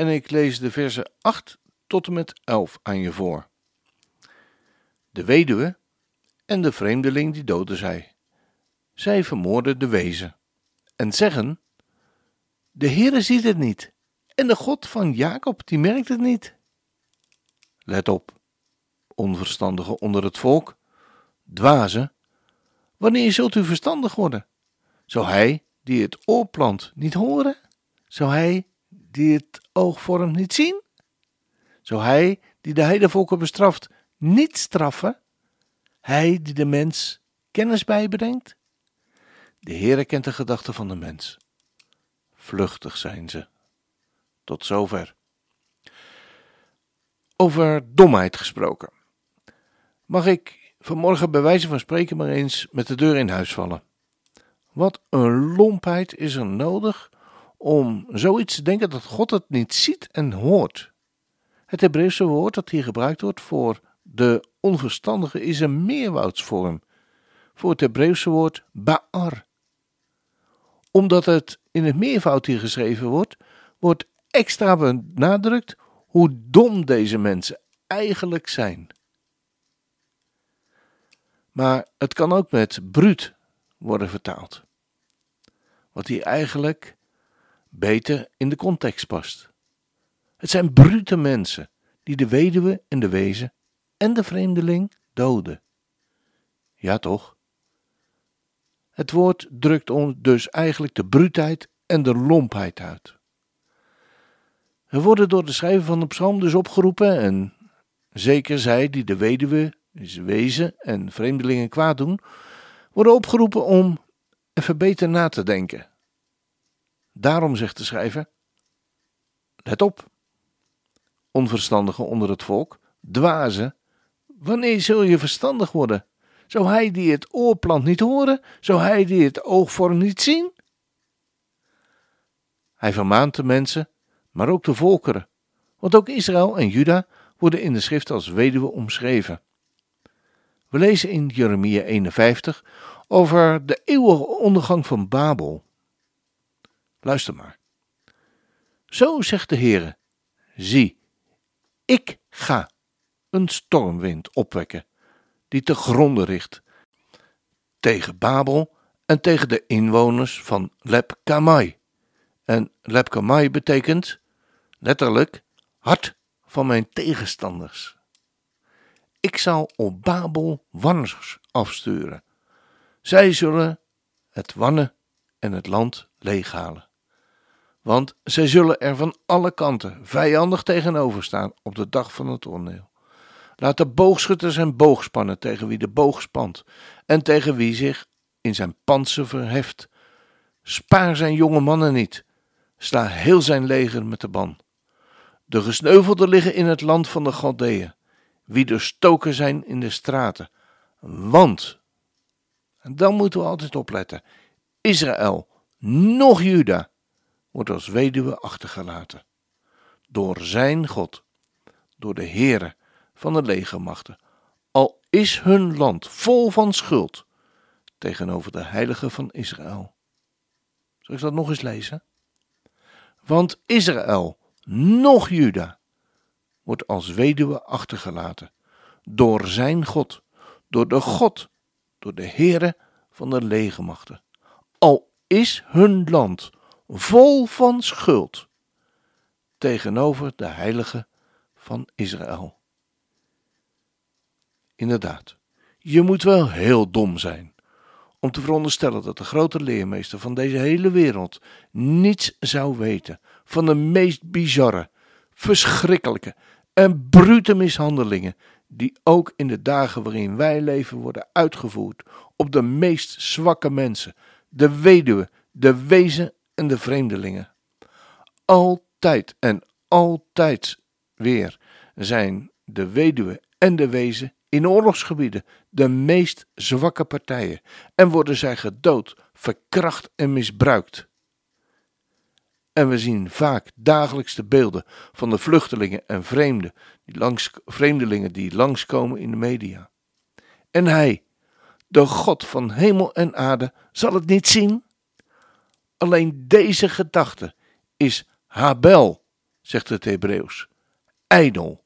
en ik lees de versen 8 tot en met 11 aan je voor. De weduwe en de vreemdeling die doden zij. Zij vermoorden de wezen en zeggen: De Heere ziet het niet en de God van Jacob die merkt het niet. Let op, onverstandigen onder het volk, dwazen, wanneer zult u verstandig worden? Zou hij die het oor plant niet horen? Zou hij die het oog vormt niet zien? Zou hij die de heidevolken bestraft niet straffen? Hij die de mens kennis bijbrengt? De Heere kent de gedachten van de mens. Vluchtig zijn ze. Tot zover. Over domheid gesproken. Mag ik vanmorgen bij wijze van spreken maar eens met de deur in huis vallen? Wat een lompheid is er nodig om zoiets te denken dat God het niet ziet en hoort. Het Hebreeuwse woord dat hier gebruikt wordt voor de onverstandige is een meerwoudsvorm voor het Hebreeuwse woord ba'ar. Omdat het in het meervoud hier geschreven wordt, wordt extra benadrukt hoe dom deze mensen eigenlijk zijn. Maar het kan ook met bruut worden vertaald. Wat hier eigenlijk beter in de context past. Het zijn brute mensen die de weduwe en de wezen en de vreemdeling doden. Ja toch? Het woord drukt ons dus eigenlijk de bruutheid en de lompheid uit. We worden door de schrijver van de psalm dus opgeroepen en zeker zij die de weduwe, wezen en vreemdelingen kwaad doen, worden opgeroepen om even beter na te denken Daarom zegt de schrijver: Let op, onverstandigen onder het volk, dwazen, wanneer zul je verstandig worden? Zou hij die het oor plant niet horen? Zou hij die het oog vormt niet zien? Hij vermaant de mensen, maar ook de volkeren, want ook Israël en Juda worden in de schrift als weduwe omschreven. We lezen in Jeremia 51 over de eeuwige ondergang van Babel. Luister maar. Zo zegt de Heere: Zie, ik ga een stormwind opwekken, die te gronde richt, tegen Babel en tegen de inwoners van Leb Kamai. En Leb Kamai betekent letterlijk hart van mijn tegenstanders. Ik zal op Babel wanners afsturen. Zij zullen het wannen en het land leeghalen want zij zullen er van alle kanten vijandig tegenover staan op de dag van het oordeel. Laat de boogschutter zijn boog spannen tegen wie de boog spant en tegen wie zich in zijn panzer verheft. Spaar zijn jonge mannen niet, sla heel zijn leger met de ban. De gesneuvelden liggen in het land van de Galdeeën, wie de stoken zijn in de straten. Want, en dan moeten we altijd opletten, Israël, nog Juda, wordt als weduwe achtergelaten. Door zijn God, door de Heere van de legermachten, al is hun land vol van schuld tegenover de heilige van Israël. Zal ik dat nog eens lezen? Want Israël, nog Juda, wordt als weduwe achtergelaten door zijn God, door de God, door de Heere van de legermachten. Al is hun land vol van schuld tegenover de heilige van Israël. Inderdaad, je moet wel heel dom zijn om te veronderstellen dat de grote leermeester van deze hele wereld niets zou weten van de meest bizarre, verschrikkelijke en brute mishandelingen die ook in de dagen waarin wij leven worden uitgevoerd op de meest zwakke mensen, de weduwe, de wezen en de vreemdelingen. Altijd en altijd weer zijn de weduwe en de wezen in oorlogsgebieden de meest zwakke partijen en worden zij gedood, verkracht en misbruikt. En we zien vaak dagelijks de beelden van de vluchtelingen en vreemden die langs, vreemdelingen die langskomen in de media. En hij, de God van hemel en aarde, zal het niet zien? Alleen deze gedachte is Habel, zegt het Hebreeuws. Ijdel.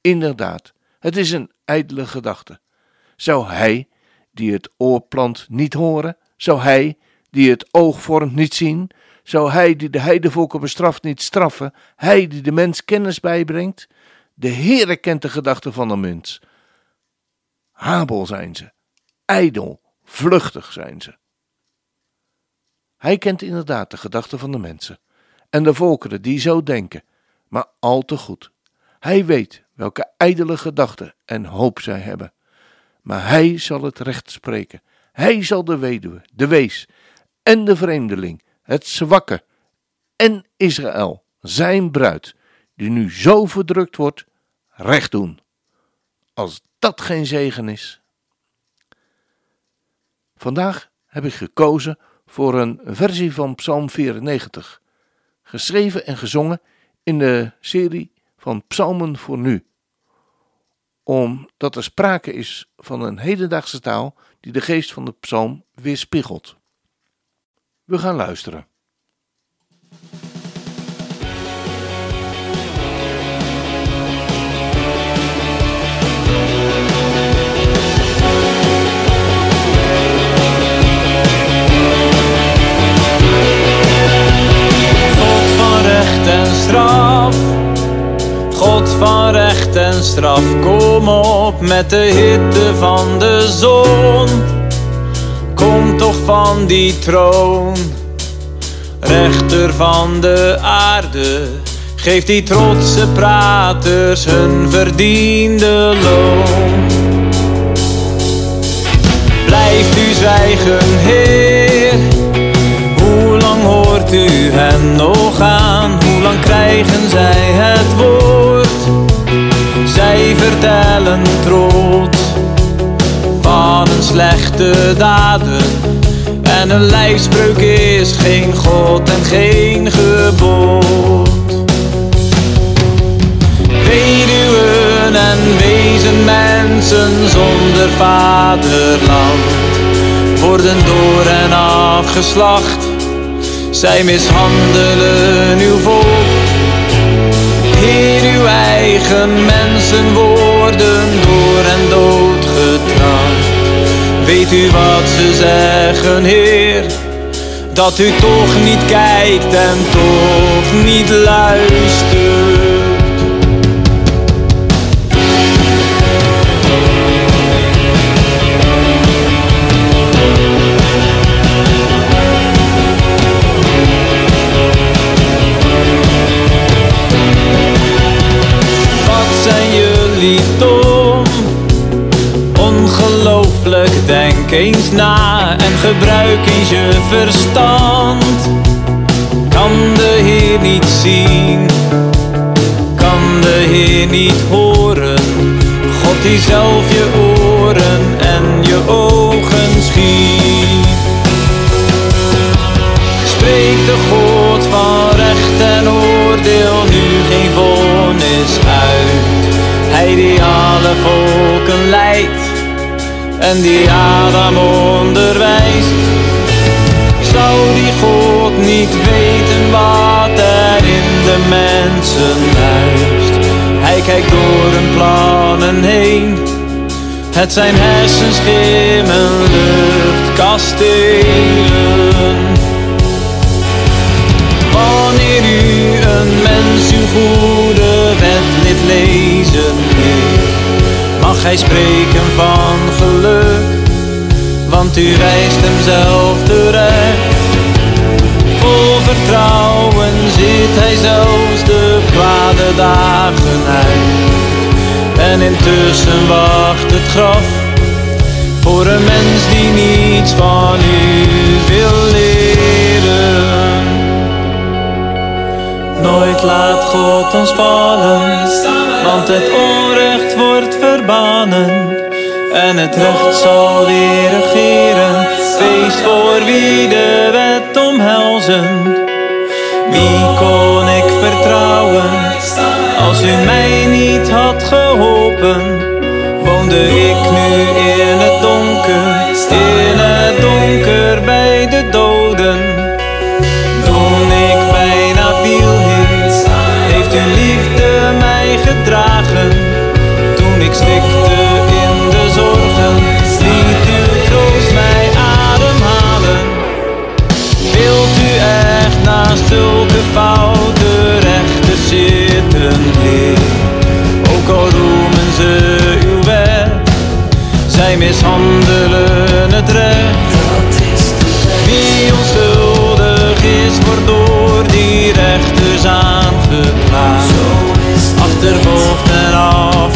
Inderdaad, het is een ijdele gedachte. Zou hij, die het oor plant, niet horen? Zou hij, die het oog vormt, niet zien? Zou hij, die de heidevolken bestraft, niet straffen? Hij, die de mens kennis bijbrengt? De Heere kent de gedachten van de mens. Habel zijn ze, ijdel, vluchtig zijn ze. Hij kent inderdaad de gedachten van de mensen en de volkeren die zo denken, maar al te goed. Hij weet welke ijdele gedachten en hoop zij hebben. Maar hij zal het recht spreken. Hij zal de weduwe, de wees en de vreemdeling, het zwakke en Israël, zijn bruid, die nu zo verdrukt wordt, recht doen. Als dat geen zegen is. Vandaag heb ik gekozen voor een versie van Psalm 94, geschreven en gezongen in de serie van Psalmen voor nu. Omdat er sprake is van een hedendaagse taal die de geest van de psalm weerspiegelt. We gaan luisteren. En straf. Kom op met de hitte van de zon. Kom toch van die troon, rechter van de aarde. Geef die trotse praters hun verdiende loon. Blijft u zwijgen, Heer? Hoe lang hoort u hen nog aan? Hoe lang krijgen zij het woord? Zij vertellen trots van een slechte daden. En een lijfspreuk is geen God en geen gebod. Weduwen en wezen mensen zonder vaderland worden door en afgeslacht. Zij mishandelen uw volk eigen mensen worden door en dood getrapt. Weet u wat ze zeggen, Heer? Dat u toch niet kijkt en toch niet luistert. Denk eens na en gebruik eens je verstand. Kan de Heer niet zien? Kan de Heer niet horen? God die zelf je oren en je ogen schiet. Spreekt de God van recht en oordeel nu geen vonnis uit. Hij die alle volken leidt en die Adam onderwijst. Zou die God niet weten wat er in de mensen huist? Hij kijkt door hun plannen heen. Het zijn hersenschimmen, luchtkastelen. Wanneer u een mens uw goede wet lezen, hij spreken van geluk, want u wijst hem zelf terecht. Vol vertrouwen zit hij zelfs de kwade dagen uit. En intussen wacht het graf voor een mens die niets van u wil leren. Nooit laat God ons vallen, want het onrecht wordt verbannen. En het recht zal weer regeren, feest voor wie de wet omhelzen. Wie kon ik vertrouwen, als u mij niet had geholpen? Woonde ik nu in het donker, in het donker bij de doden. Toen ik bijna viel, heeft uw liefde mij gedragen. Ik stikte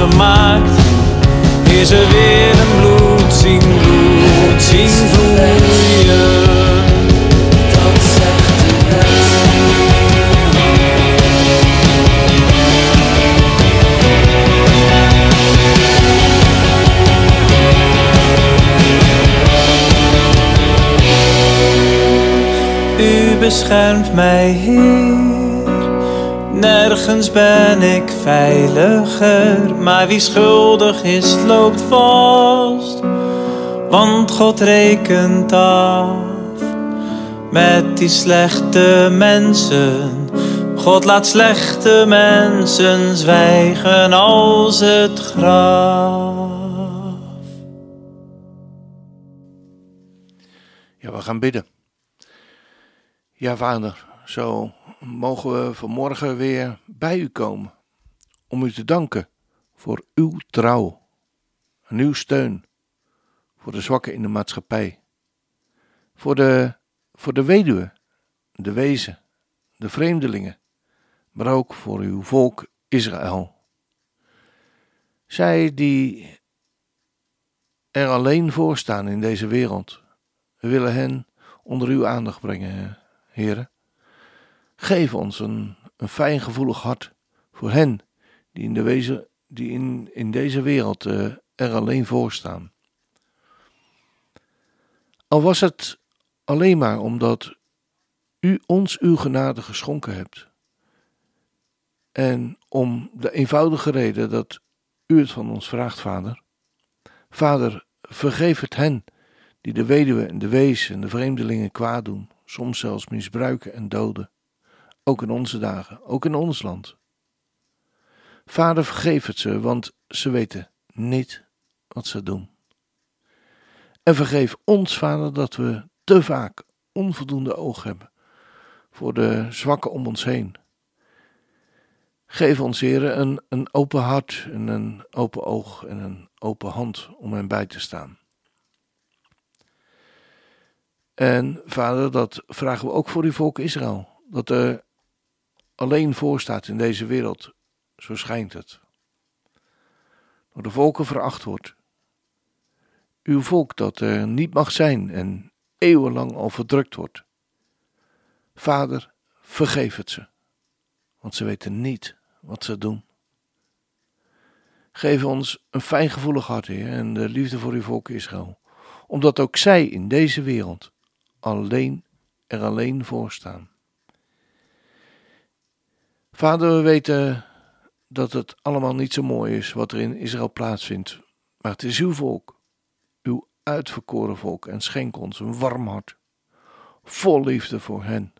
afgemaakt. Heer, ze willen bloed zien, bloed zien vloeien. Dat zegt de wet. U beschermt mij, Heer. Nergens ben ik veiliger, maar wie schuldig is, loopt vast. Want God rekent af met die slechte mensen. God laat slechte mensen zwijgen als het graf. Ja, we gaan bidden. Ja, vader, zo mogen we vanmorgen weer bij u komen om u te danken voor uw trouw en uw steun voor de zwakken in de maatschappij, voor de, voor de weduwe, de wezen, de vreemdelingen, maar ook voor uw volk Israël. Zij die er alleen voor staan in deze wereld, we willen hen onder uw aandacht brengen, heren. Geef ons een, een fijngevoelig hart voor hen die in, de wezen, die in, in deze wereld uh, er alleen voor staan. Al was het alleen maar omdat u ons uw genade geschonken hebt. En om de eenvoudige reden dat u het van ons vraagt, Vader. Vader, vergeef het hen die de weduwe en de wees en de vreemdelingen kwaad doen, soms zelfs misbruiken en doden. Ook in onze dagen, ook in ons land. Vader, vergeef het ze, want ze weten niet wat ze doen. En vergeef ons, Vader, dat we te vaak onvoldoende oog hebben voor de zwakken om ons heen. Geef ons, Heer, een, een open hart en een open oog en een open hand om hen bij te staan. En Vader, dat vragen we ook voor uw volk Israël. Dat er alleen voor staat in deze wereld, zo schijnt het. Door de volken veracht wordt. Uw volk dat er niet mag zijn en eeuwenlang al verdrukt wordt. Vader, vergeef het ze, want ze weten niet wat ze doen. Geef ons een fijngevoelig hart, Heer, en de liefde voor uw volk Israël, omdat ook zij in deze wereld alleen er alleen voor staan. Vader, we weten dat het allemaal niet zo mooi is wat er in Israël plaatsvindt, maar het is uw volk, uw uitverkoren volk, en schenk ons een warm hart, vol liefde voor hen,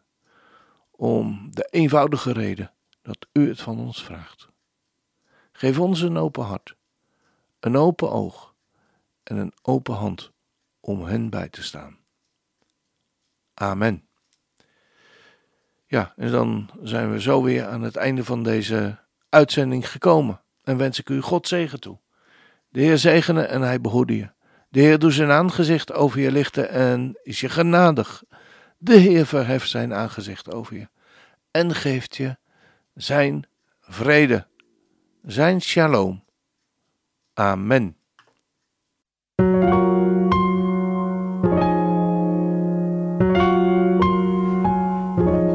om de eenvoudige reden dat u het van ons vraagt. Geef ons een open hart, een open oog en een open hand om hen bij te staan. Amen. Ja, en dan zijn we zo weer aan het einde van deze uitzending gekomen. En wens ik u God zegen toe. De Heer zegene en hij behoede je. De Heer doet zijn aangezicht over je lichten en is je genadig. De Heer verheft zijn aangezicht over je en geeft je zijn vrede, zijn shalom. Amen.